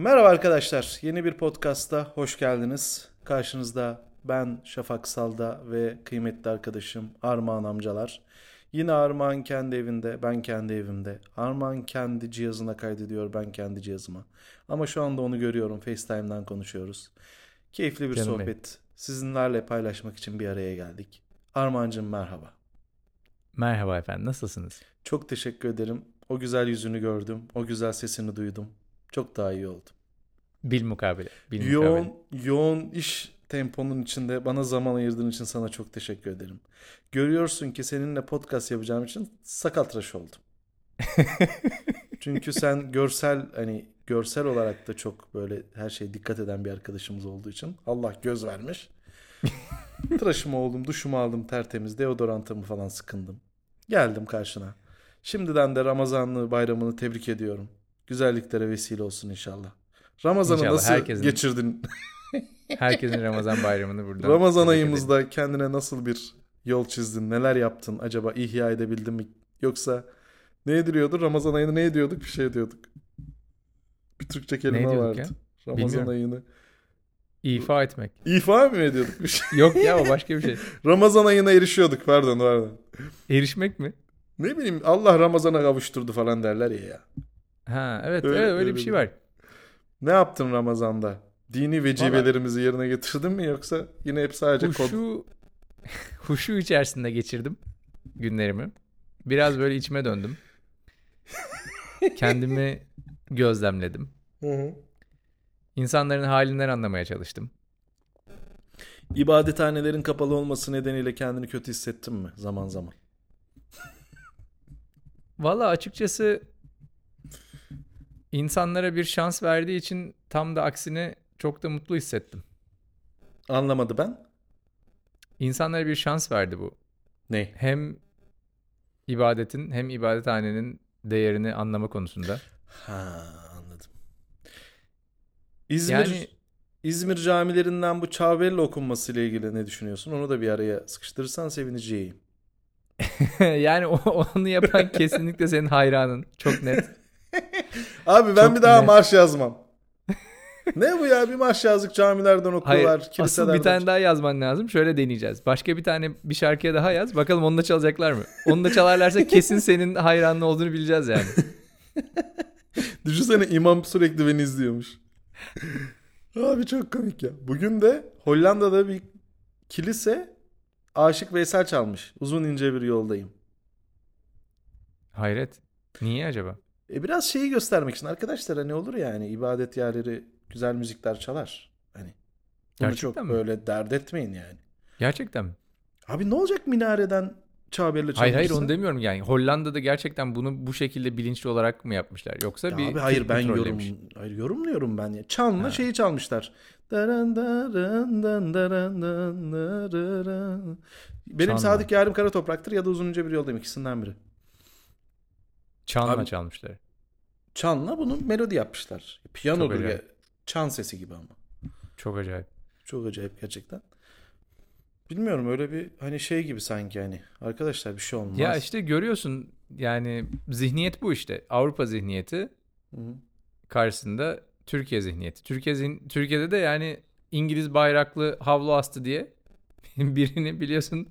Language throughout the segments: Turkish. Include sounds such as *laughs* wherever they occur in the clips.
Merhaba arkadaşlar. Yeni bir podcast'a hoş geldiniz. Karşınızda ben Şafak Salda ve kıymetli arkadaşım Armağan amcalar. Yine Armağan kendi evinde, ben kendi evimde. Armağan kendi cihazına kaydediyor, ben kendi cihazıma. Ama şu anda onu görüyorum. FaceTime'dan konuşuyoruz. Keyifli bir Canım sohbet. benim. Sizinlerle paylaşmak için bir araya geldik. Armağancığım merhaba. Merhaba efendim, nasılsınız? Çok teşekkür ederim. O güzel yüzünü gördüm. O güzel sesini duydum. Çok daha iyi oldum. Bil mukabele. Bil Yoğun, mukabele. yoğun iş temponun içinde bana zaman ayırdığın için sana çok teşekkür ederim. Görüyorsun ki seninle podcast yapacağım için sakal tıraşı oldum. *laughs* Çünkü sen görsel hani görsel olarak da çok böyle her şeye dikkat eden bir arkadaşımız olduğu için Allah göz vermiş. *laughs* Tıraşımı oldum, duşumu aldım tertemiz, deodorantımı falan sıkındım. Geldim karşına. Şimdiden de Ramazanlı bayramını tebrik ediyorum. Güzelliklere vesile olsun inşallah. Ramazan'ı İnşallah nasıl herkesin- geçirdin? *laughs* Herkesin Ramazan bayramını buradan. Ramazan ayımızda kendine nasıl bir yol çizdin? Neler yaptın? Acaba ihya edebildin mi? Yoksa ne ediliyordu? Ramazan ayını ne ediyorduk? Bir şey diyorduk. Bir Türkçe kelime vardı. ya? Ramazan Bilmiyorum. ayını. İfa etmek. İfa mı ediyorduk? Bir şey. Yok ya o başka bir şey. *laughs* Ramazan ayına erişiyorduk. Pardon pardon. Erişmek mi? Ne bileyim Allah Ramazan'a kavuşturdu falan derler ya. ya. Ha evet Öyle- öyle, öyle, öyle bir şey var. Ne yaptın Ramazan'da? Dini vecibelerimizi yerine getirdin mi yoksa yine hep sadece kod? Huşu, *laughs* huşu içerisinde geçirdim günlerimi. Biraz böyle içime döndüm. Kendimi gözlemledim. Hı hı. İnsanların halinden anlamaya çalıştım. İbadethanelerin kapalı olması nedeniyle kendini kötü hissettin mi zaman zaman? Valla açıkçası insanlara bir şans verdiği için tam da aksine çok da mutlu hissettim. Anlamadı ben. İnsanlara bir şans verdi bu. Ne? Hem ibadetin hem ibadethanenin değerini anlama konusunda. Ha anladım. İzmir Yani İzmir camilerinden bu Çavbelli okunması ile ilgili ne düşünüyorsun? Onu da bir araya sıkıştırırsan sevineceğim. *laughs* yani onu yapan *laughs* kesinlikle senin hayranın. Çok net. *laughs* Abi ben Çok bir daha net. marş yazmam. *laughs* ne bu ya bir marş yazdık camilerden Hayır. okuyorlar, Asıl kiliselerden. bir tane daha yazman lazım. Şöyle deneyeceğiz. Başka bir tane bir şarkıya daha yaz. Bakalım onu da çalacaklar mı? Onu da çalarlarsa kesin senin hayranın olduğunu bileceğiz yani. *laughs* Düşünsene imam sürekli beni izliyormuş. Abi çok komik ya. Bugün de Hollanda'da bir kilise Aşık Veysel çalmış. Uzun ince bir yoldayım. Hayret. Niye acaba? E biraz şeyi göstermek için arkadaşlar hani olur ya hani ibadet yerleri güzel müzikler çalar. Hani bunu Gerçekten çok mi? böyle dert etmeyin yani. Gerçekten mi? Abi ne olacak minareden Çağber'le Hayır hayır onu demiyorum yani. Hollanda'da gerçekten bunu bu şekilde bilinçli olarak mı yapmışlar? Yoksa Ya bir abi hayır ben yorum hayır yorumluyorum ben ya. Çanla Ha. şeyi çalmışlar. Daran daran dan daran dan daran. Benim Çanla. Sadık Yarim Kara Toprak'tır ya da Uzun İnce Bir Yoldayım ikisinden biri. Çanla Abi- çalmışlar. Çanla bunu melodi yapmışlar. Piyanodur ya. Çan sesi gibi ama. Çok acayip. Çok acayip gerçekten. Bilmiyorum öyle bir hani şey gibi sanki hani. Arkadaşlar bir şey olmaz. Ya işte görüyorsun yani zihniyet bu işte. Avrupa zihniyeti Hı hı. karşısında Türkiye zihniyeti. Türkiye zihn- Türkiye'de de yani İngiliz bayraklı havlu astı diye *laughs* birini biliyorsun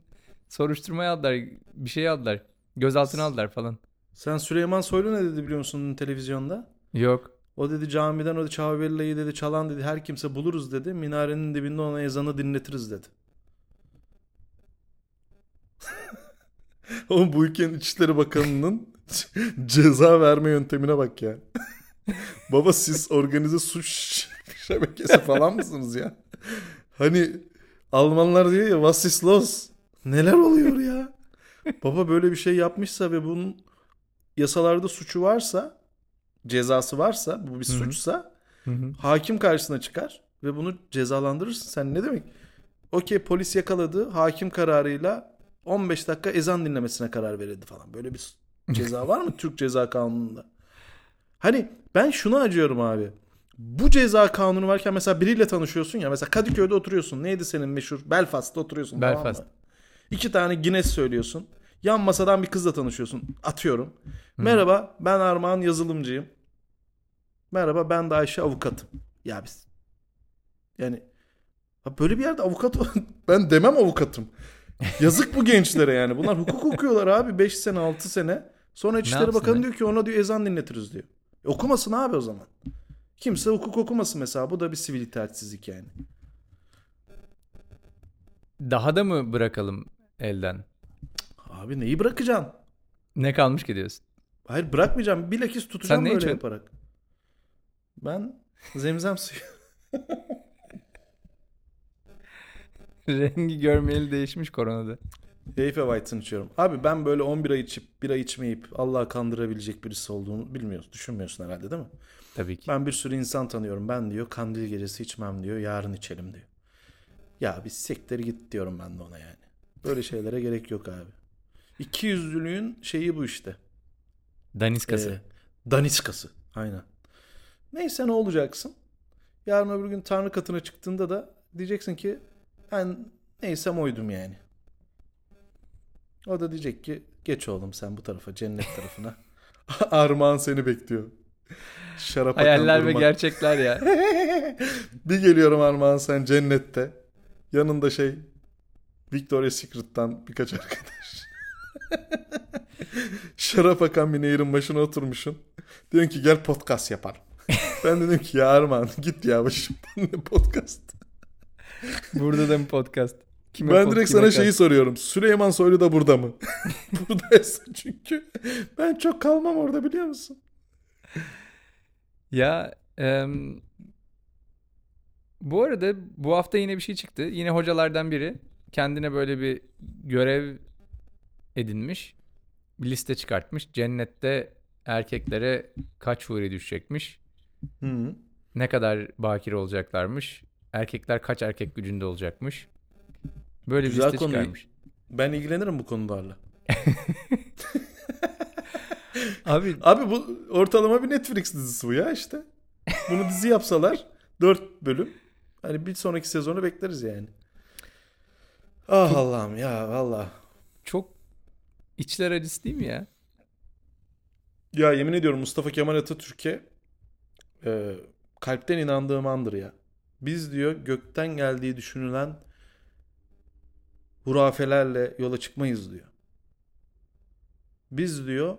soruşturmaya aldılar. Bir şey aldılar. Gözaltına aldılar falan. Sen Süleyman Soylu ne dedi biliyor musun televizyonda? Yok. O dedi camiden o dedi Çağbella'yı dedi çalan dedi her kimse buluruz dedi. Minarenin dibinde ona ezanı dinletiriz dedi. *laughs* Oğlum bu ülkenin İçişleri Bakanı'nın *laughs* ceza verme yöntemine bak ya. *laughs* Baba siz organize suç şebekesi falan mısınız ya? Hani Almanlar diyor ya was ist los? Neler oluyor ya? Baba böyle bir şey yapmışsa ve bunun yasalarda suçu varsa cezası varsa bu bir suçsa Hı hı. hakim karşısına çıkar ve bunu cezalandırırsın. Sen ne demek? Okey polis yakaladı hakim kararıyla 15 dakika ezan dinlemesine karar verildi falan. Böyle bir *laughs* ceza var mı Türk ceza kanununda? Hani ben şunu acıyorum abi. Bu ceza kanunu varken mesela biriyle tanışıyorsun ya. Mesela Kadıköy'de oturuyorsun. Neydi senin meşhur? Belfast'ta oturuyorsun. tamam Belfast. mı? İki tane Guinness söylüyorsun. Yan masadan bir kızla tanışıyorsun. Atıyorum. Merhaba ben Armağan yazılımcıyım. Merhaba ben de Ayşe avukatım. Ya biz yani böyle bir yerde avukat *laughs* ben demem avukatım. Yazık bu gençlere yani. Bunlar hukuk okuyorlar abi 5 sene 6 sene. Sonra İçişleri? Bakanı diyor ki ona diyor ezan dinletiriz diyor. E, okumasın abi o zaman. Kimse hukuk okumasın mesela. Bu da bir sivil itaatsizlik yani. Daha da mı bırakalım elden? Abi neyi bırakacaksın? Ne kalmış ki diyorsun? Hayır bırakmayacağım. Bilakis tutacağım Sen ne böyle içiyorsun? yaparak. Ben zemzem suyu. *laughs* Rengi görmeyeli değişmiş koronada. Heyfe White'ın içiyorum. Abi ben böyle 11 ay içip bira içmeyip Allah'ı kandırabilecek birisi olduğunu bilmiyorsun. Düşünmüyorsun herhalde değil mi? Tabii ki. Ben bir sürü insan tanıyorum. Ben diyor kandil gecesi içmem diyor. Yarın içelim diyor. Ya bir siktir git diyorum ben de ona yani. Böyle şeylere gerek yok abi. İki yüzlülüğün şeyi bu işte. Daniskası. Ee, daniskası. Aynen. Neyse ne olacaksın? Yarın öbür gün Tanrı katına çıktığında da diyeceksin ki ben neysem oydum yani. O da diyecek ki geç oğlum sen bu tarafa cennet tarafına. *laughs* Armağan seni bekliyor. Şarap Hayaller ve gerçekler ya. *laughs* bir geliyorum Armağan sen cennette. Yanında şey Victoria's Secret'tan birkaç arkadaş. *laughs* Şarap akan bir nehirin başına oturmuşsun. Diyorsun ki gel podcast yapalım. *laughs* ben dedim ki ya Armağan git ya başımdan ne podcast. Burada da mı podcast? Kime ben pod- direkt sana kast? şeyi soruyorum. Süleyman Soylu da burada mı? *laughs* Buradaysa çünkü ben çok kalmam orada biliyor musun? Ya em, bu arada bu hafta yine bir şey çıktı. Yine hocalardan biri kendine böyle bir görev edinmiş. Bir liste çıkartmış. Cennette erkeklere kaç huri düşecekmiş. Hı. Ne kadar bakire olacaklarmış. Erkekler kaç erkek gücünde olacakmış. Böyle bir Güzel liste konu. çıkarmış. Ben ilgilenirim bu konularla. *laughs* Abi Abi bu ortalama bir Netflix dizisi bu ya işte. Bunu dizi yapsalar *laughs* 4 bölüm. Hani bir sonraki sezonu bekleriz yani. Ah Allah'ım ya valla. çok içler acısı değil mi ya? Ya yemin ediyorum Mustafa Kemal Atatürk'e e, kalpten inandığım andır ya. Biz diyor gökten geldiği düşünülen hurafelerle yola çıkmayız diyor. Biz diyor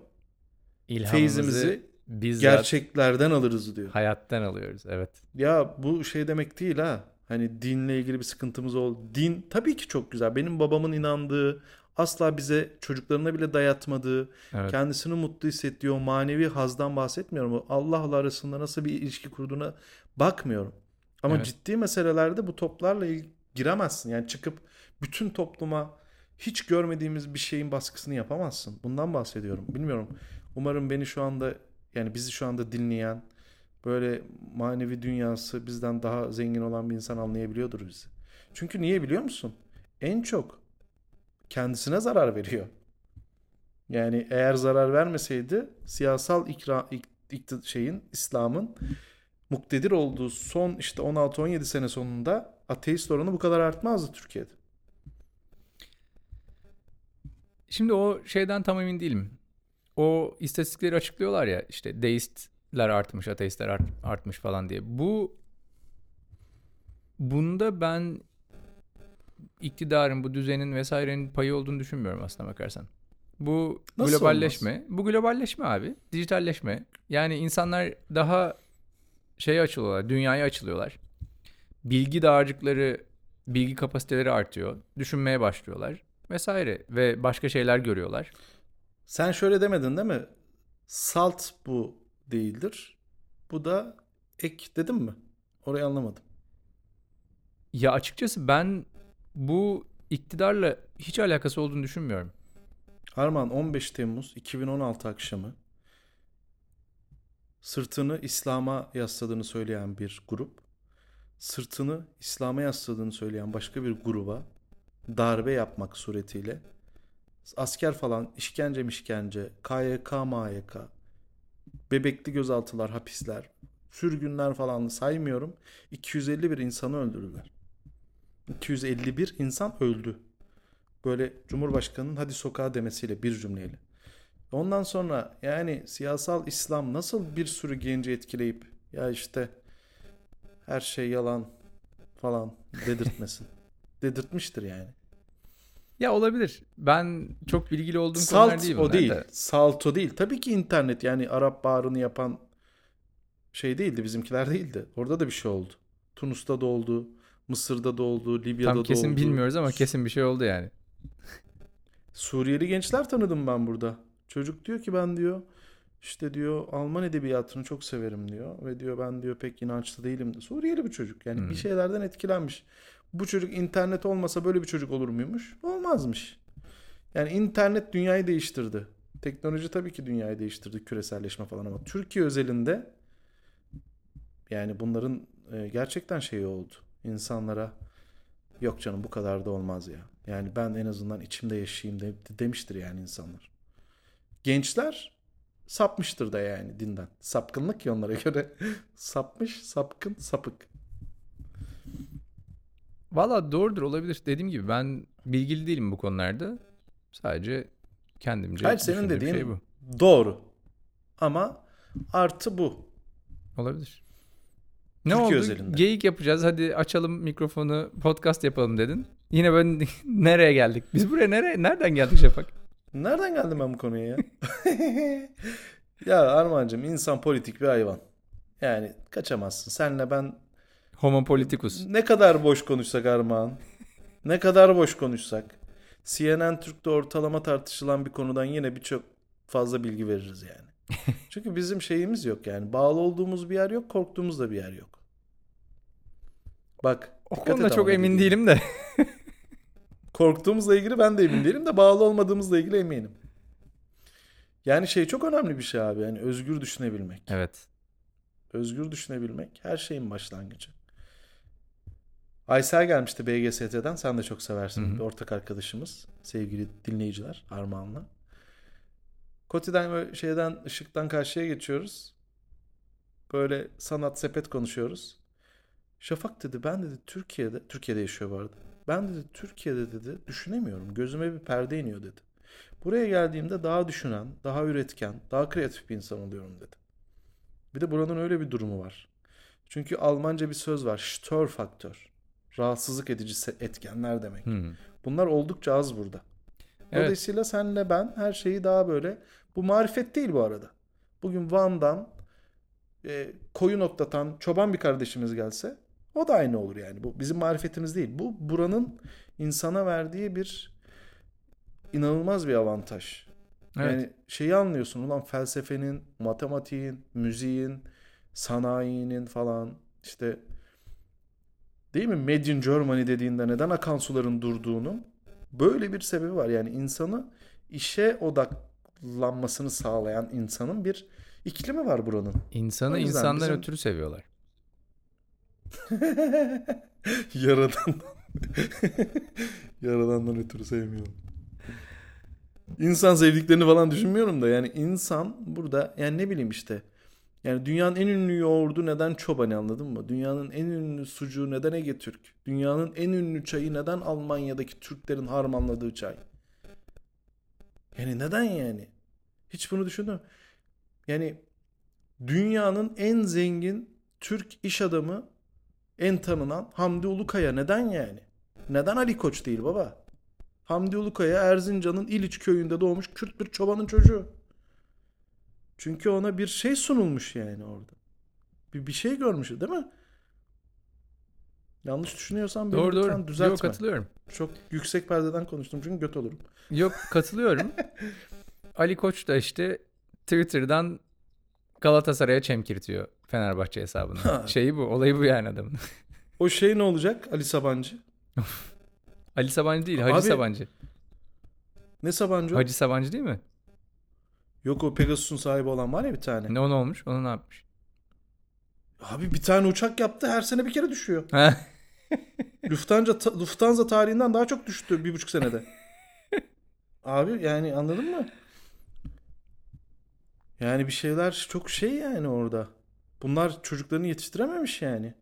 İlhamımızı Feyzimizi bizzat gerçeklerden alırız diyor. hayattan alıyoruz. Evet. Ya bu şey demek değil ha. Hani dinle ilgili bir sıkıntımız ol. Din tabii ki çok güzel. Benim babamın inandığı, asla bize çocuklarına bile dayatmadığı, Evet. kendisini mutlu hissettiği o manevi hazdan bahsetmiyorum. Allah'la arasında nasıl bir ilişki kurduğuna bakmıyorum. Ama Evet. ciddi meselelerde bu toplarla giremezsin. Yani çıkıp bütün topluma hiç görmediğimiz bir şeyin baskısını yapamazsın. Bundan bahsediyorum. Bilmiyorum. Umarım beni şu anda yani bizi şu anda dinleyen böyle manevi dünyası bizden daha zengin olan bir insan anlayabiliyordur bizi. Çünkü niye biliyor musun? En çok kendisine zarar veriyor. Yani eğer zarar vermeseydi siyasal ikra, ik- ikti- şeyin İslam'ın muktedir olduğu son işte 16-17 sene sonunda ateist oranı bu kadar artmazdı Türkiye'de. Şimdi o şeyden tam emin değilim. O istatistikleri açıklıyorlar ya işte deistler artmış, ateistler art- artmış falan diye. Bu bunda ben iktidarın, bu düzenin vesairenin payı olduğunu düşünmüyorum aslına bakarsan. Bu Nasıl globalleşme, bu globalleşme abi, dijitalleşme. Yani insanlar daha şeye açılıyorlar, dünyaya açılıyorlar. Bilgi dağarcıkları, bilgi kapasiteleri artıyor. Düşünmeye başlıyorlar vesaire ve başka şeyler görüyorlar. Sen şöyle demedin değil mi? Salt bu değildir. Bu da ek dedim mi? Orayı anlamadım. Ya açıkçası ben bu iktidarla hiç alakası olduğunu düşünmüyorum. Arman 15 Temmuz 2016 akşamı sırtını İslam'a yasladığını söyleyen bir grup, sırtını İslam'a yasladığını söyleyen başka bir gruba darbe yapmak suretiyle asker falan işkence mişkence, KYK, MYK, bebekli gözaltılar, hapisler, sürgünler falan saymıyorum. 251 insanı öldürdüler. 251 insan öldü. Böyle Cumhurbaşkanı'nın hadi sokağa demesiyle bir cümleyle. Ondan sonra yani siyasal İslam nasıl bir sürü genci etkileyip Ya işte her şey yalan falan dedirtmesin. *laughs* Dedirtmiştir yani. Ya olabilir. Ben çok bilgili olduğum Salt konular değil o bunlar değil. da. Salt o değil. Tabii ki internet yani Arap Baharı'nı yapan şey değildi. Bizimkiler değildi. Orada da bir şey oldu. Tunus'ta da oldu. Mısır'da da oldu. Libya'da Tam da kesin oldu. bilmiyoruz ama kesin bir şey oldu yani. Suriyeli gençler tanıdım ben burada. Çocuk diyor ki ben diyor işte diyor Alman edebiyatını çok severim diyor ve diyor ben diyor pek inançlı değilim. Suriyeli bir çocuk yani Hmm. bir şeylerden etkilenmiş. Bu çocuk internet olmasa böyle bir çocuk olur muymuş? Olmazmış. Yani internet dünyayı değiştirdi. Teknoloji tabii ki dünyayı değiştirdi küreselleşme falan ama Türkiye özelinde yani bunların e, gerçekten şeyi oldu. İnsanlara yok canım bu kadar da olmaz ya. Yani ben en azından içimde yaşayayım de, demiştir yani insanlar. Gençler sapmıştır da yani dinden. Sapkınlık ya onlara göre. *laughs* Sapmış, sapkın, sapık. Valla doğrudur olabilir. Dediğim gibi ben bilgili değilim bu konularda. Sadece kendimce Hayır senin düşündüğüm dediğin şey bu. doğru. Ama artı bu. Olabilir. Ne Türkiye oldu? özelinde. Geyik yapacağız. Hadi açalım mikrofonu, podcast yapalım dedin. Yine ben *laughs* nereye geldik? Biz buraya nereye nereden geldik Şafak? Nereden geldim ben bu konuya ya? *laughs* ya Armancığım insan politik bir hayvan. Yani kaçamazsın. Senle ben Homo politicus. ne kadar boş konuşsak Armağan. Ne kadar boş konuşsak. CNN Türk'te ortalama tartışılan bir konudan yine birçok fazla bilgi veririz yani. *laughs* Çünkü bizim şeyimiz yok yani. Bağlı olduğumuz bir yer yok, korktuğumuz da bir yer yok. Bak. O konuda çok emin dediğim. değilim de. *laughs* *laughs* Korktuğumuzla ilgili ben de emin değilim de bağlı olmadığımızla ilgili eminim. Yani şey çok önemli bir şey abi. Yani özgür düşünebilmek. evet. Özgür düşünebilmek her şeyin başlangıcı. Aysel gelmişti BGST'den. Sen de çok seversin. Hı hı. Bir ortak arkadaşımız. Sevgili dinleyiciler Armağan'la. Koti'den böyle şeyden ışıktan karşıya geçiyoruz. Böyle sanat sepet konuşuyoruz. Şafak dedi ben dedi Türkiye'de Türkiye'de yaşıyor bu arada. Ben dedi Türkiye'de dedi düşünemiyorum. Gözüme bir perde iniyor dedi. Buraya geldiğimde daha düşünen, daha üretken, daha kreatif bir insan oluyorum dedi. Bir de buranın öyle bir durumu var. Çünkü Almanca bir söz var. Störfaktör. Rahatsızlık edici etkenler demek. Hmm. Bunlar oldukça az burada. Evet. Dolayısıyla senle ben her şeyi daha böyle bu marifet değil bu arada. Bugün Van'dan e, koyun otlatan çoban bir kardeşimiz gelse o da aynı olur yani. Bu bizim marifetimiz değil. Bu buranın insana verdiği bir inanılmaz bir avantaj. Evet. Yani şeyi anlıyorsun ulan felsefenin, matematiğin, müziğin, sanayinin falan işte değil mi Made in Germany dediğinde neden akan suların durduğunu böyle bir sebebi var. Yani insanı işe odaklanmasını sağlayan insanın bir iklimi var buranın. İnsanı insandan bizim- ötürü seviyorlar. *laughs* Yaradan. *laughs* Yaradandan ötürü sevmiyorum. İnsan sevdiklerini falan düşünmüyorum da yani insan burada yani ne bileyim işte yani dünyanın en ünlü yoğurdu neden çobani anladın mı? Dünyanın en ünlü sucuğu neden Ege Türk? Dünyanın en ünlü çayı neden Almanya'daki Türklerin harmanladığı çay? Yani neden yani? Hiç bunu düşündün mü? Yani dünyanın en zengin Türk iş adamı en tanınan Hamdi Ulukaya neden yani? Neden Ali Koç değil baba? Hamdi Ulukaya Erzincan'ın İliç köyünde doğmuş Kürt bir çobanın çocuğu. Çünkü ona bir şey sunulmuş yani orada. Bir, bir şey görmüş değil mi? Yanlış düşünüyorsam beni Doğru lütfen doğru. düzeltme. Yok katılıyorum. Çok yüksek perdeden konuştum çünkü göt olurum. Yok katılıyorum. *laughs* Ali Koç da işte Twitter'dan Galatasaray'a çemkirtiyor Fenerbahçe hesabını. Şeyi bu, olayı bu yani adamın. O şey ne olacak Ali Sabancı? Ali Sabancı değil, Hacı Abi- Sabancı. Ne Sabancı? o? Hacı Sabancı değil mi? Yok o Pegasus'un sahibi olan var ya bir tane. Ne o ne olmuş? Onu ne yapmış? Abi bir tane uçak yaptı her sene bir kere düşüyor. Ha? *laughs* Lufthansa, Lufthansa tarihinden daha çok düştü bir buçuk senede. *laughs* Abi yani anladın mı? Yani bir şeyler çok şey yani orada. Bunlar çocuklarını yetiştirememiş yani.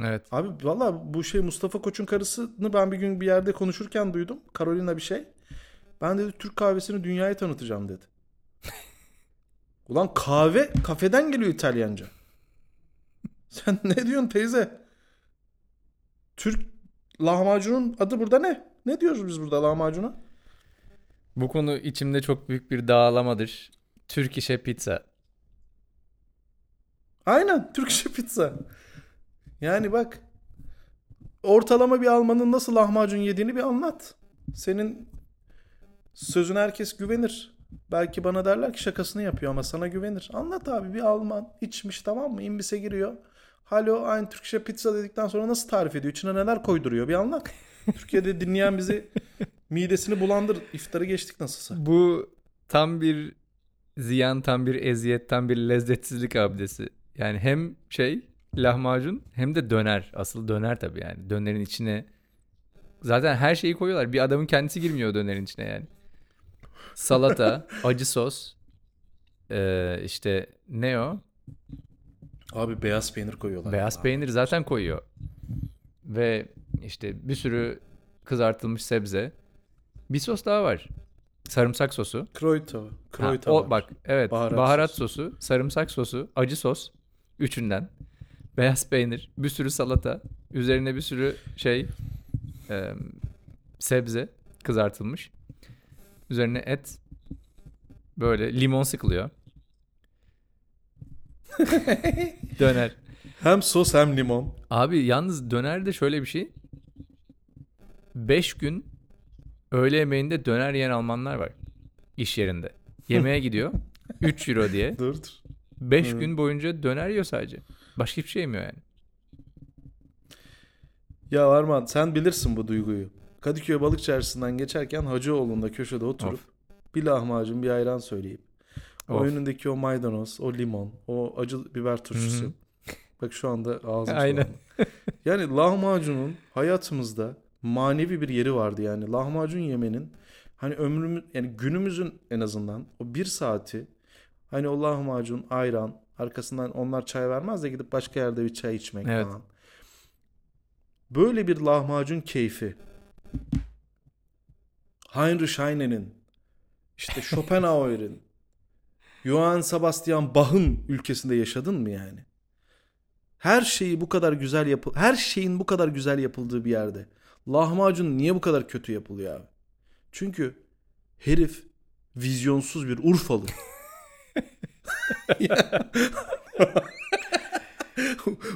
evet. Abi valla bu şey Mustafa Koç'un karısını ben bir gün bir yerde konuşurken duydum. Carolina bir şey. Ben dedi Türk kahvesini dünyaya tanıtacağım dedi. *laughs* Ulan kahve kafeden geliyor İtalyanca. *laughs* Sen ne diyorsun teyze? Türk lahmacunun adı burada ne? Ne diyoruz biz burada lahmacuna? Bu konu içimde çok büyük bir dağlamadır. Türk işe pizza. Aynen Türk işi pizza. Yani bak ortalama bir Almanın nasıl lahmacun yediğini bir anlat. Senin sözüne herkes güvenir. Belki bana derler ki şakasını yapıyor ama sana güvenir. Anlat abi bir Alman içmiş tamam mı? İmbise giriyor. Halo aynı Türkçe pizza dedikten sonra nasıl tarif ediyor? İçine neler koyduruyor bir anlat. *laughs* Türkiye'de dinleyen bizi midesini bulandır. İftarı geçtik nasılsa. Bu tam bir ziyan, tam bir eziyet, tam bir lezzetsizlik abidesi. Yani hem şey lahmacun hem de döner. Asıl döner tabii yani. Dönerin içine zaten her şeyi koyuyorlar. Bir adamın kendisi girmiyor dönerin içine yani. Salata, *laughs* acı sos, ee, işte ne o? Abi beyaz peynir koyuyorlar. Beyaz ya. peynir zaten koyuyor. Ve işte bir sürü kızartılmış sebze. Bir sos daha var. Sarımsak sosu. Kroyto. Ha, Kroyto o var. bak evet Baharat baharat, sosu. sosu, sarımsak sosu, acı sos üçünden. Beyaz peynir, bir sürü salata, üzerine bir sürü şey e, sebze kızartılmış. Üzerine et böyle limon sıkılıyor. *laughs* Döner. Hem sos hem limon. Abi yalnız dönerde şöyle bir şey. 5 gün öğle yemeğinde döner yiyen Almanlar var. iş yerinde. Yemeğe gidiyor. *laughs* 3 euro diye. Dur dur. 5 Hı. gün boyunca döner yiyor sadece. Başka hiçbir şey yemiyor yani. Ya Arman sen bilirsin bu duyguyu. Kadıköy Balık Çarşısı'ndan geçerken Hacıoğlu'nda köşede oturup Of. bir lahmacun bir ayran söyleyip o Of. önündeki o maydanoz, o limon, o acı biber turşusu. Hı hı. Bak şu anda ağzım *laughs* Aynen. Yani lahmacunun hayatımızda manevi bir yeri vardı yani. Lahmacun yemenin hani ömrümüz yani günümüzün en azından o bir saati hani o lahmacun, ayran arkasından onlar çay vermez de gidip başka yerde bir çay içmek Evet. falan. Böyle bir lahmacun keyfi. Heinrich Heine'nin işte *laughs* Schopenhauer'in Johann Sebastian Bach'ın ülkesinde yaşadın mı yani? Her şeyi bu kadar güzel yapı her şeyin bu kadar güzel yapıldığı bir yerde lahmacun niye bu kadar kötü yapılıyor abi? Çünkü herif vizyonsuz bir Urfalı. *laughs*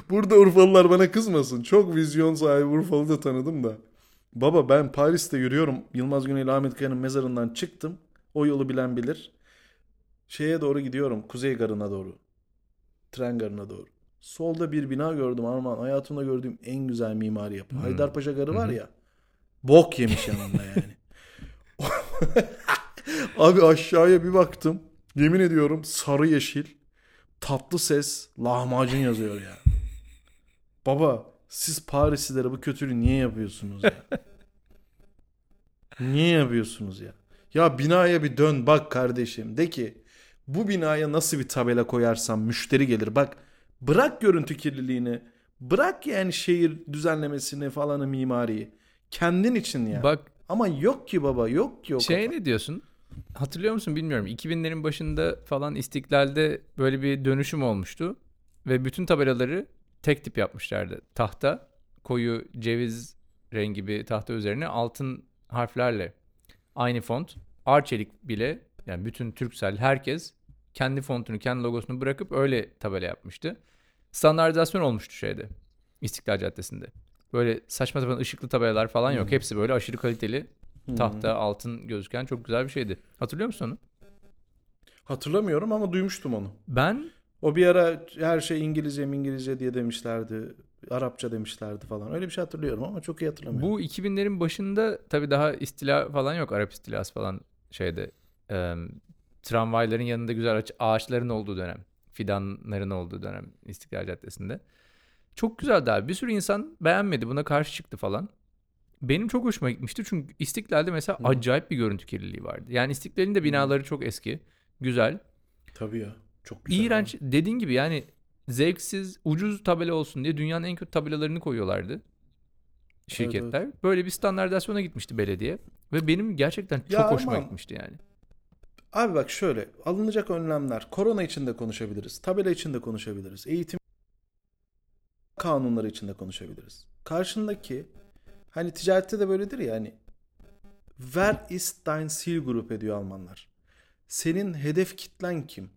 Burada Urfalılar bana kızmasın. Çok vizyon sahibi Urfalı da tanıdım da. Baba ben Paris'te yürüyorum. Yılmaz Güney ile Ahmet Kaya'nın mezarından çıktım. O yolu bilen bilir. Şeye doğru gidiyorum. Kuzey Garı'na doğru. Tren garına doğru. Solda bir bina gördüm Arman. Hayatımda gördüğüm en güzel mimari yapı. Hmm. Haydarpaşa Garı var ya. Bok yemiş yanında yani. *laughs* Abi aşağıya bir baktım. Yemin ediyorum sarı yeşil. Tatlı ses. Lahmacun yazıyor ya. Baba siz Parislilere bu kötülüğü niye yapıyorsunuz ya? niye yapıyorsunuz ya? Ya binaya bir dön bak kardeşim. De ki bu binaya nasıl bir tabela koyarsam müşteri gelir. Bak bırak görüntü kirliliğini. Bırak yani şehir düzenlemesini falanı mimariyi. Kendin için ya. Bak Ama yok ki baba yok ki o şey kafa. ne diyorsun? Hatırlıyor musun bilmiyorum. 2000'lerin başında falan İstiklal'de böyle bir dönüşüm olmuştu. Ve bütün tabelaları tek tip yapmışlardı. Tahta, koyu ceviz rengi bir tahta üzerine altın harflerle aynı font. Arçelik bile yani bütün Türksel herkes kendi fontunu, kendi logosunu bırakıp öyle tabela yapmıştı. Standartizasyon olmuştu şeyde. İstiklal Caddesi'nde. Böyle saçma sapan ışıklı tabelalar falan yok. Hmm. Hepsi böyle aşırı kaliteli Hmm. tahta, altın gözüken çok güzel bir şeydi. Hatırlıyor musun onu? Hatırlamıyorum ama duymuştum onu. Ben O bir ara her şey İngilizce İngilizce diye demişlerdi. Arapça demişlerdi falan. Öyle bir şey hatırlıyorum ama çok iyi hatırlamıyorum. bu 2000'lerin başında tabii daha istila falan yok. Arap istilası falan şeyde. Tramvayların yanında güzel ağaç- ağaçların olduğu dönem. Fidanların olduğu dönem İstiklal Caddesi'nde. Çok güzeldi abi. Bir sürü insan beğenmedi. Buna karşı çıktı falan. Benim çok hoşuma gitmişti. Çünkü İstiklal'de mesela Hı. acayip bir görüntü kirliliği vardı. Yani İstiklal'in de binaları çok eski. Güzel. Tabii ya. Çok güzel. İğrenç dediğin gibi yani zevksiz, ucuz tabela olsun diye dünyanın en kötü tabelalarını koyuyorlardı şirketler. Böyle bir standartizasyona gitmişti belediye ve benim gerçekten çok Ya hoşuma ama- gitmişti yani. Abi bak şöyle alınacak önlemler. Korona için de konuşabiliriz. Tabela için de konuşabiliriz. Eğitim kanunları içinde konuşabiliriz. Karşındaki hani ticarette de böyledir ya hani Wer ist dein Zielgruppe ediyor Almanlar. Senin hedef kitlen kim?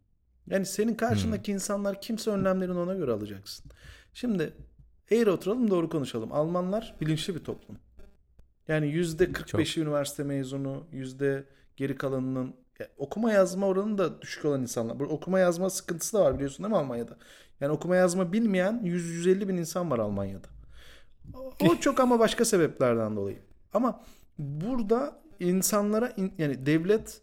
Yani senin karşındaki insanlar kimse önlemlerini ona göre alacaksın. Şimdi eğri oturalım doğru konuşalım. Almanlar bilinçli bir toplum. Yani yüzde 45'i üniversite mezunu, yüzde geri kalanının ya, okuma yazma oranı da düşük olan insanlar. Bu okuma yazma sıkıntısı da var biliyorsun değil mi Almanya'da? Yani okuma yazma bilmeyen 100-150 bin insan var Almanya'da. O çok ama başka sebeplerden dolayı. Ama burada insanlara in- yani devlet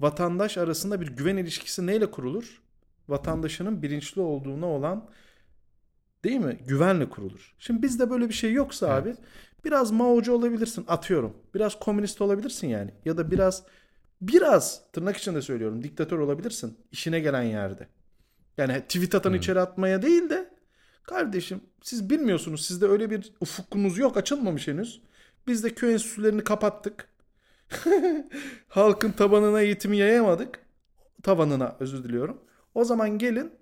vatandaş arasında bir güven ilişkisi neyle kurulur? Vatandaşının bilinçli olduğuna olan değil mi? Güvenle kurulur. Şimdi bizde böyle bir şey yoksa Evet. abi biraz Mao'cu olabilirsin atıyorum. Biraz komünist olabilirsin yani. Ya da biraz biraz tırnak içinde söylüyorum diktatör olabilirsin işine gelen yerde. Yani tweet atan içeri atmaya değil de kardeşim siz bilmiyorsunuz sizde öyle bir ufukunuz yok açılmamış henüz. Biz de köy enstitülerini kapattık. *laughs* Halkın tabanına eğitimi yayamadık. Tabanına özür diliyorum. O zaman gelin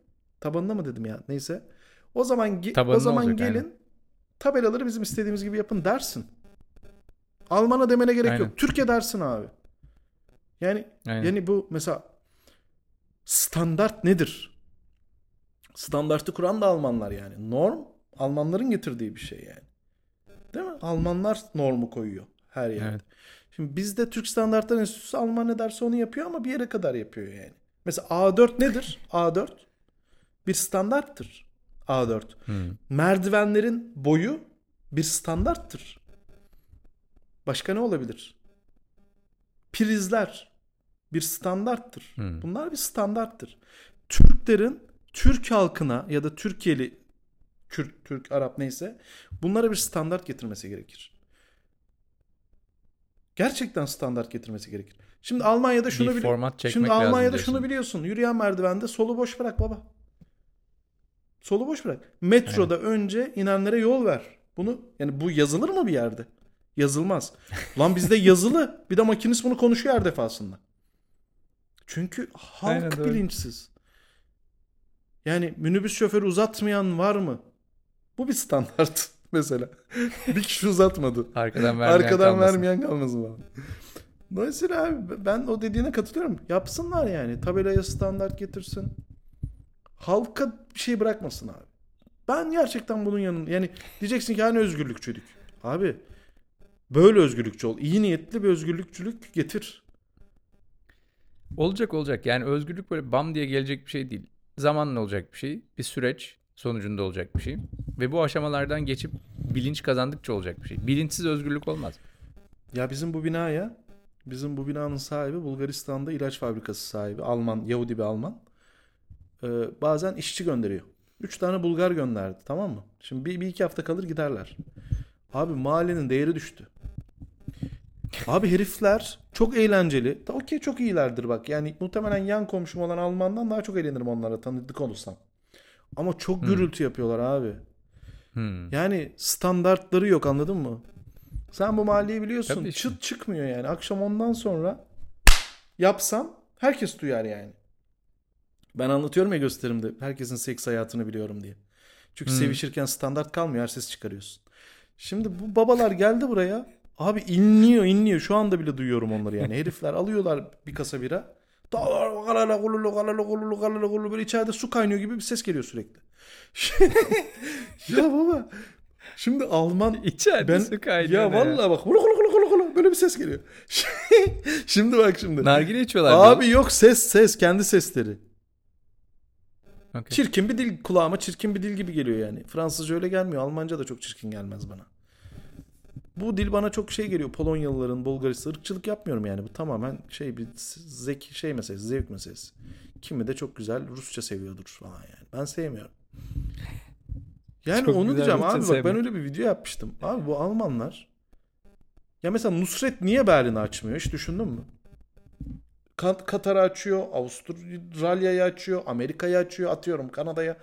tabanına mı dedim ya neyse. O zaman ge- Tabanına o zaman gelin aynen. tabelaları bizim istediğimiz gibi yapın dersin. Alman'a demene gerek Aynen. yok. Türkiye dersin abi. Yani Aynen. yani bu mesela standart nedir? Standartı kuran da Almanlar yani. Norm Almanların getirdiği bir şey yani. Değil mi? Almanlar normu koyuyor her yerde. Evet. Şimdi bizde Türk Standartlar Enstitüsü Alman ne derse onu yapıyor ama bir yere kadar yapıyor yani. Mesela A4 nedir? A4 bir standarttır. A4. Hmm. Merdivenlerin boyu bir standarttır. Başka ne olabilir? Prizler bir standarttır. Hmm. Bunlar bir standarttır. Türklerin Türk halkına ya da Türkiye'li Kürt, Türk, Arap neyse bunlara bir standart getirmesi gerekir. Gerçekten standart getirmesi gerekir. Şimdi Almanya'da şunu bir bili- format çekmek Şimdi Almanya'da şunu biliyorsun. Yürüyen merdivende solu boş bırak baba. Solu boş bırak. Metroda önce inenlere yol ver. Bunu yani bu yazılır mı bir yerde? Yazılmaz. Lan bizde yazılı. Bir de makinist bunu konuşuyor her defasında. Çünkü halk Aynen bilinçsiz. Yani minibüs şoförü uzatmayan var mı? Bu bir standart *laughs* mesela. bir kişi uzatmadı. Arkadan vermeyen Arkadan kalmasın. vermeyen kalmasın falan. Dolayısıyla abi ben o dediğine katılıyorum. Yapsınlar yani. Tabelaya standart getirsin. Halka bir şey bırakmasın abi. Ben gerçekten bunun yanında yani diyeceksin ki hani özgürlükçülük. Abi böyle özgürlükçü ol. İyi niyetli bir özgürlükçülük getir. Olacak olacak. Yani özgürlük böyle bam diye gelecek bir şey değil. Zamanla olacak bir şey. Bir süreç sonucunda olacak bir şey. Ve bu aşamalardan geçip bilinç kazandıkça olacak bir şey. Bilinçsiz özgürlük olmaz. Ya bizim bu binaya bizim bu binanın sahibi Bulgaristan'da ilaç fabrikası sahibi. Alman, Yahudi bir Alman. Ee, bazen işçi gönderiyor. Üç tane Bulgar gönderdi tamam mı? Şimdi bir, bir iki hafta kalır giderler. Abi mahallenin değeri düştü. Abi herifler çok eğlenceli. Okey çok iyilerdir bak. Yani muhtemelen yan komşum olan Alman'dan daha çok eğlenirim onlara tanıdık olursam. Ama çok gürültü yapıyorlar abi. Hmm. Yani standartları yok anladın mı? Sen bu mahalleyi biliyorsun. Tabii işte. Çıt çıkmıyor yani. Akşam ondan sonra yapsam herkes duyar yani. Ben anlatıyorum ya gösterimde. Herkesin seks hayatını biliyorum diye. Çünkü Hmm. sevişirken standart kalmıyor. Her ses çıkarıyorsun. Şimdi bu babalar geldi buraya. Abi inliyor inliyor. Şu anda bile duyuyorum onları yani. *laughs* Herifler alıyorlar bir kasa bira. Böyle içeride su kaynıyor gibi bir ses geliyor sürekli. *laughs* ya baba şimdi Alman İçeride ben su kaynıyor ya vallahi bak hulu hulu hulu hulu hulu böyle bir ses geliyor. *laughs* şimdi bak şimdi. Nargile içiyorlar. Abi yok ses ses kendi sesleri. Okey. Çirkin bir dil kulağıma çirkin bir dil gibi geliyor yani. Fransızca öyle gelmiyor. Almanca da çok çirkin gelmez bana. Bu dil bana çok şey geliyor. Polonyalıların, Bulgaristan ırkçılık yapmıyorum yani. Bu tamamen şey bir zeki şey meselesi, zevk meselesi. Kimi de çok güzel Rusça seviyordur falan yani. Ben sevmiyorum. Yani Çok onu diyeceğim abi bak ben öyle bir video yapmıştım. Abi bu Almanlar ya mesela Nusret niye Berlin'i açmıyor hiç düşündün mü? Kat- Katar'ı açıyor, Avustralya'yı açıyor, Amerika'yı açıyor, atıyorum Kanada'ya.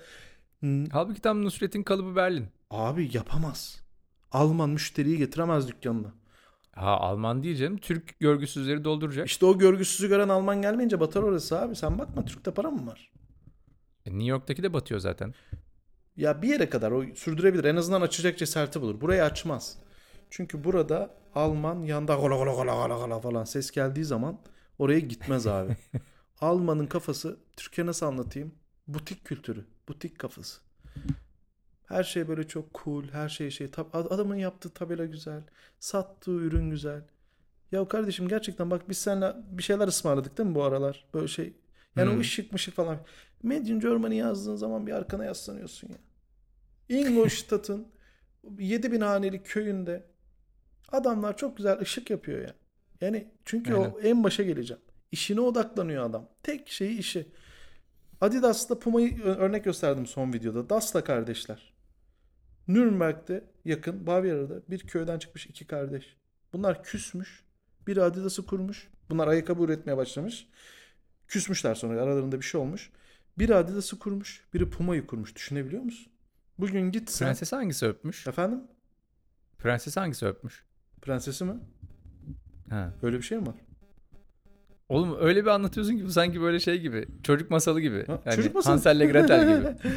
N- Halbuki tam Nusret'in kalıbı Berlin. Abi yapamaz. Alman müşteriyi getiremez dükkanına. Ha Alman canım. Türk görgüsüzleri dolduracak. İşte o görgüsüzü gören Alman gelmeyince batar orası abi. Sen bakma Türk'te para mı var? E, New York'taki de batıyor zaten. Ya bir yere kadar o sürdürebilir. En azından açacak cesareti bulur. Burayı açmaz. Çünkü burada Alman yanda gola gola gola gola gola falan ses geldiği zaman oraya gitmez abi. *laughs* Alman'ın kafası Türkiye nasıl anlatayım? Butik kültürü. Butik kafası. Her şey böyle çok cool. Her şey şey. Adamın yaptığı tabela güzel. Sattığı ürün güzel. Ya kardeşim gerçekten bak biz seninle bir şeyler ısmarladık değil mi bu aralar? Böyle şey. Yani o Hmm. ışık mışık falan. Made in Germany yazdığın zaman bir arkana yaslanıyorsun ya. Ingolstadt'ın 7000 haneli köyünde adamlar çok güzel ışık yapıyor ya. Yani çünkü o en başa geleceğim. İşine odaklanıyor adam. Tek şeyi işi. Adidas'la Puma'yı örnek gösterdim son videoda. Das'la kardeşler. Nürnberg'de yakın Bavyera'da bir köyden çıkmış iki kardeş. Bunlar küsmüş. Biri Adidas'ı kurmuş. Bunlar ayakkabı üretmeye başlamış. Küsmüşler sonra aralarında bir şey olmuş. Biri Adidas'ı kurmuş. Biri Puma'yı kurmuş. Düşünebiliyor musun? Bugün git sen. Prenses hangisi öpmüş? Efendim? Prenses hangisi öpmüş? Prensesi mi? Ha. Öyle bir şey mi var? Oğlum öyle bir anlatıyorsun ki bu sanki böyle şey gibi. Çocuk masalı gibi. Ha, Yani çocuk masalı. Hansel'le Gretel gibi. *laughs*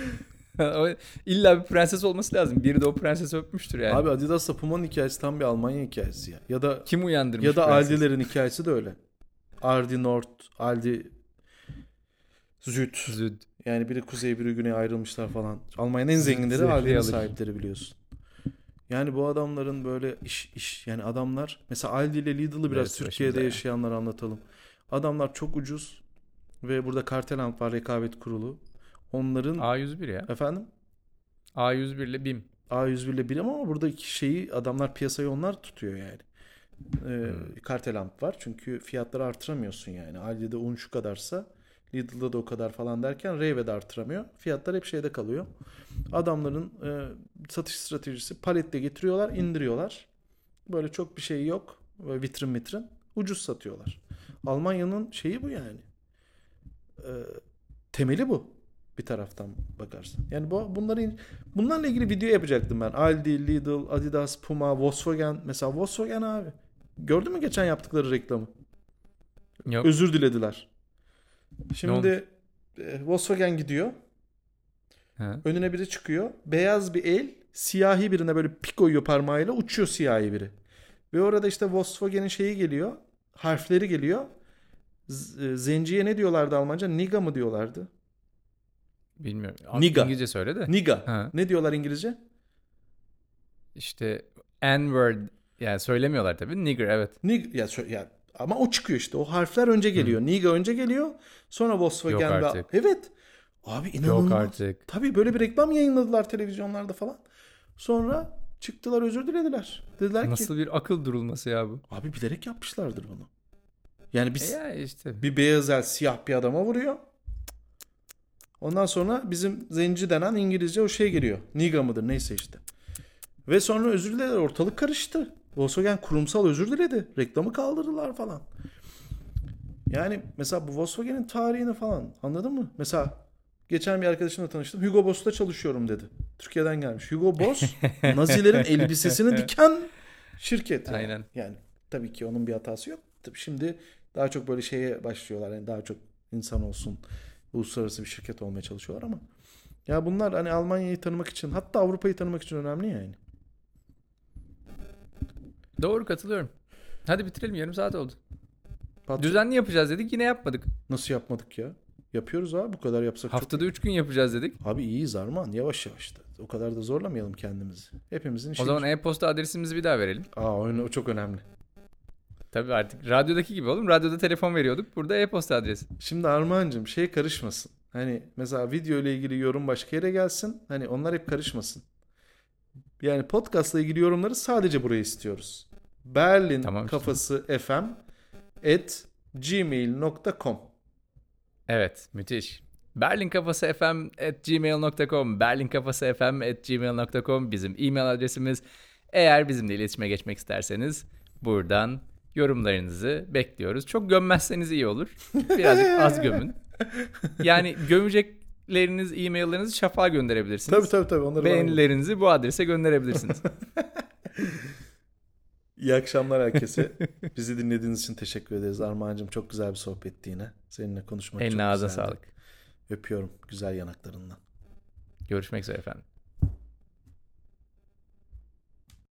*laughs* İlla bir prenses olması lazım. Biri de o prensesi öpmüştür yani. Abi Adidas'la Puma'nın hikayesi tam bir Almanya hikayesi ya. Ya da Kim uyandırmış ya da prensesi? Aldi'lerin hikayesi de öyle. Aldi Nord, Aldi Süd. Züd. Yani biri kuzey biri güney ayrılmışlar falan. Almanya'nın en zenginleri Aldi'nin sahipleri biliyorsun. Yani bu adamların böyle iş iş yani adamlar mesela Aldi ile Lidl'ı biraz Evet, Türkiye'de yaşayanlar anlatalım. Adamlar çok ucuz ve burada Karteland var rekabet kurulu. Onların A101 ya. efendim A101 ile BİM. A101 ile bir ama buradaki şeyi adamlar piyasayı onlar tutuyor yani. Ee, Hmm. Karteland var çünkü fiyatları artıramıyorsun yani. Aldi'de un şu kadarsa Lidl'da da o kadar falan derken Reyve de artıramıyor. Fiyatlar hep şeyde kalıyor. Adamların e, satış stratejisi paletle getiriyorlar, indiriyorlar. Böyle çok bir şey yok. Böyle vitrin vitrin. Ucuz satıyorlar. Almanya'nın şeyi bu yani. Ee, temeli bu bir taraftan bakarsan. Yani bu bunların bunlarla ilgili video yapacaktım ben. Aldi, Lidl, Adidas, Puma, Volkswagen. Mesela Volkswagen abi. Gördün mü geçen yaptıkları reklamı? Yok. Özür dilediler. Şimdi e, Volkswagen gidiyor. Ha. Önüne biri çıkıyor. Beyaz bir el siyahi birine böyle pik koyuyor parmağıyla uçuyor siyahi biri. Ve orada işte Volkswagen'in şeyi geliyor. Harfleri geliyor. Z- e, zenciye ne diyorlardı Almanca? Niga mı diyorlardı? Bilmiyorum. Niga. İngilizce söyle de. Niga. Ha. Ne diyorlar İngilizce? İşte N-word yani söylemiyorlar tabii. Nigger evet. Nig ya, sö- ya ama o çıkıyor işte. O harfler önce geliyor. Niga önce geliyor. Sonra Volkswagen Yok ve- artık. Evet. Abi inanılmaz. Yok artık. Tabii böyle bir reklam yayınladılar televizyonlarda falan. Sonra çıktılar özür dilediler. Dediler ki Nasıl bir akıl durulması ya bu? abi bilerek yapmışlardır bunu. Yani E biz ya işte. bir beyaz el siyah bir adama vuruyor. Ondan sonra bizim zenci denen İngilizce o şey geliyor. Niga mıdır neyse işte. Ve sonra özür dilediler. Ortalık karıştı. Volkswagen kurumsal özür diledi. Reklamı kaldırdılar falan. Yani mesela bu Volkswagen'in tarihini falan anladın mı? Mesela geçen bir arkadaşımla tanıştım. Hugo Boss'ta çalışıyorum dedi. Türkiye'den gelmiş. Hugo Boss *laughs* Nazilerin elbisesini diken şirket. Yani. Aynen. Yani tabii ki onun bir hatası yok. Tabii şimdi daha çok böyle şeye başlıyorlar. Yani daha çok insan olsun. Uluslararası bir şirket olmaya çalışıyorlar ama ya bunlar hani Almanya'yı tanımak için hatta Avrupa'yı tanımak için önemli yani. Doğru katılıyorum. Hadi bitirelim yarım saat oldu. Patron- Düzenli yapacağız dedik yine yapmadık. Nasıl yapmadık ya? Yapıyoruz abi bu kadar yapsak. Haftada 3 gün yapacağız dedik. Abi iyiyiz Arman yavaş yavaş da. O kadar da zorlamayalım kendimizi. Hepimizin işi. O zaman e-posta adresimizi bir daha verelim. Aa o, o çok önemli. Tabii artık radyodaki gibi oğlum. Radyoda telefon veriyorduk. Burada e-posta adresi. Şimdi Armağan'cığım şey karışmasın. Hani mesela video ile ilgili yorum başka yere gelsin. Hani onlar hep karışmasın. Yani podcastla ilgili yorumları sadece buraya istiyoruz. Berlin Tamam işte. kafası fm at gmail.com Evet müthiş. Berlin Kafası FM at gmail.com Berlin Kafası FM at gmail.com bizim e-mail adresimiz. Eğer bizimle iletişime geçmek isterseniz buradan yorumlarınızı bekliyoruz. Çok gömmezseniz iyi olur. Birazcık az gömün. *laughs* Yani gömecekleriniz, e-maillerinizi şafağa gönderebilirsiniz. Tabii tabii tabii. Onları Beğenilerinizi bu adrese gönderebilirsiniz. *laughs* İyi akşamlar herkese. *laughs* Bizi dinlediğiniz için teşekkür ederiz. Armağan'cığım çok güzel bir sohbetti yine. Seninle konuşmak çok Eline ağzına güzeldi. sağlık. Öpüyorum güzel yanaklarından. Görüşmek üzere efendim.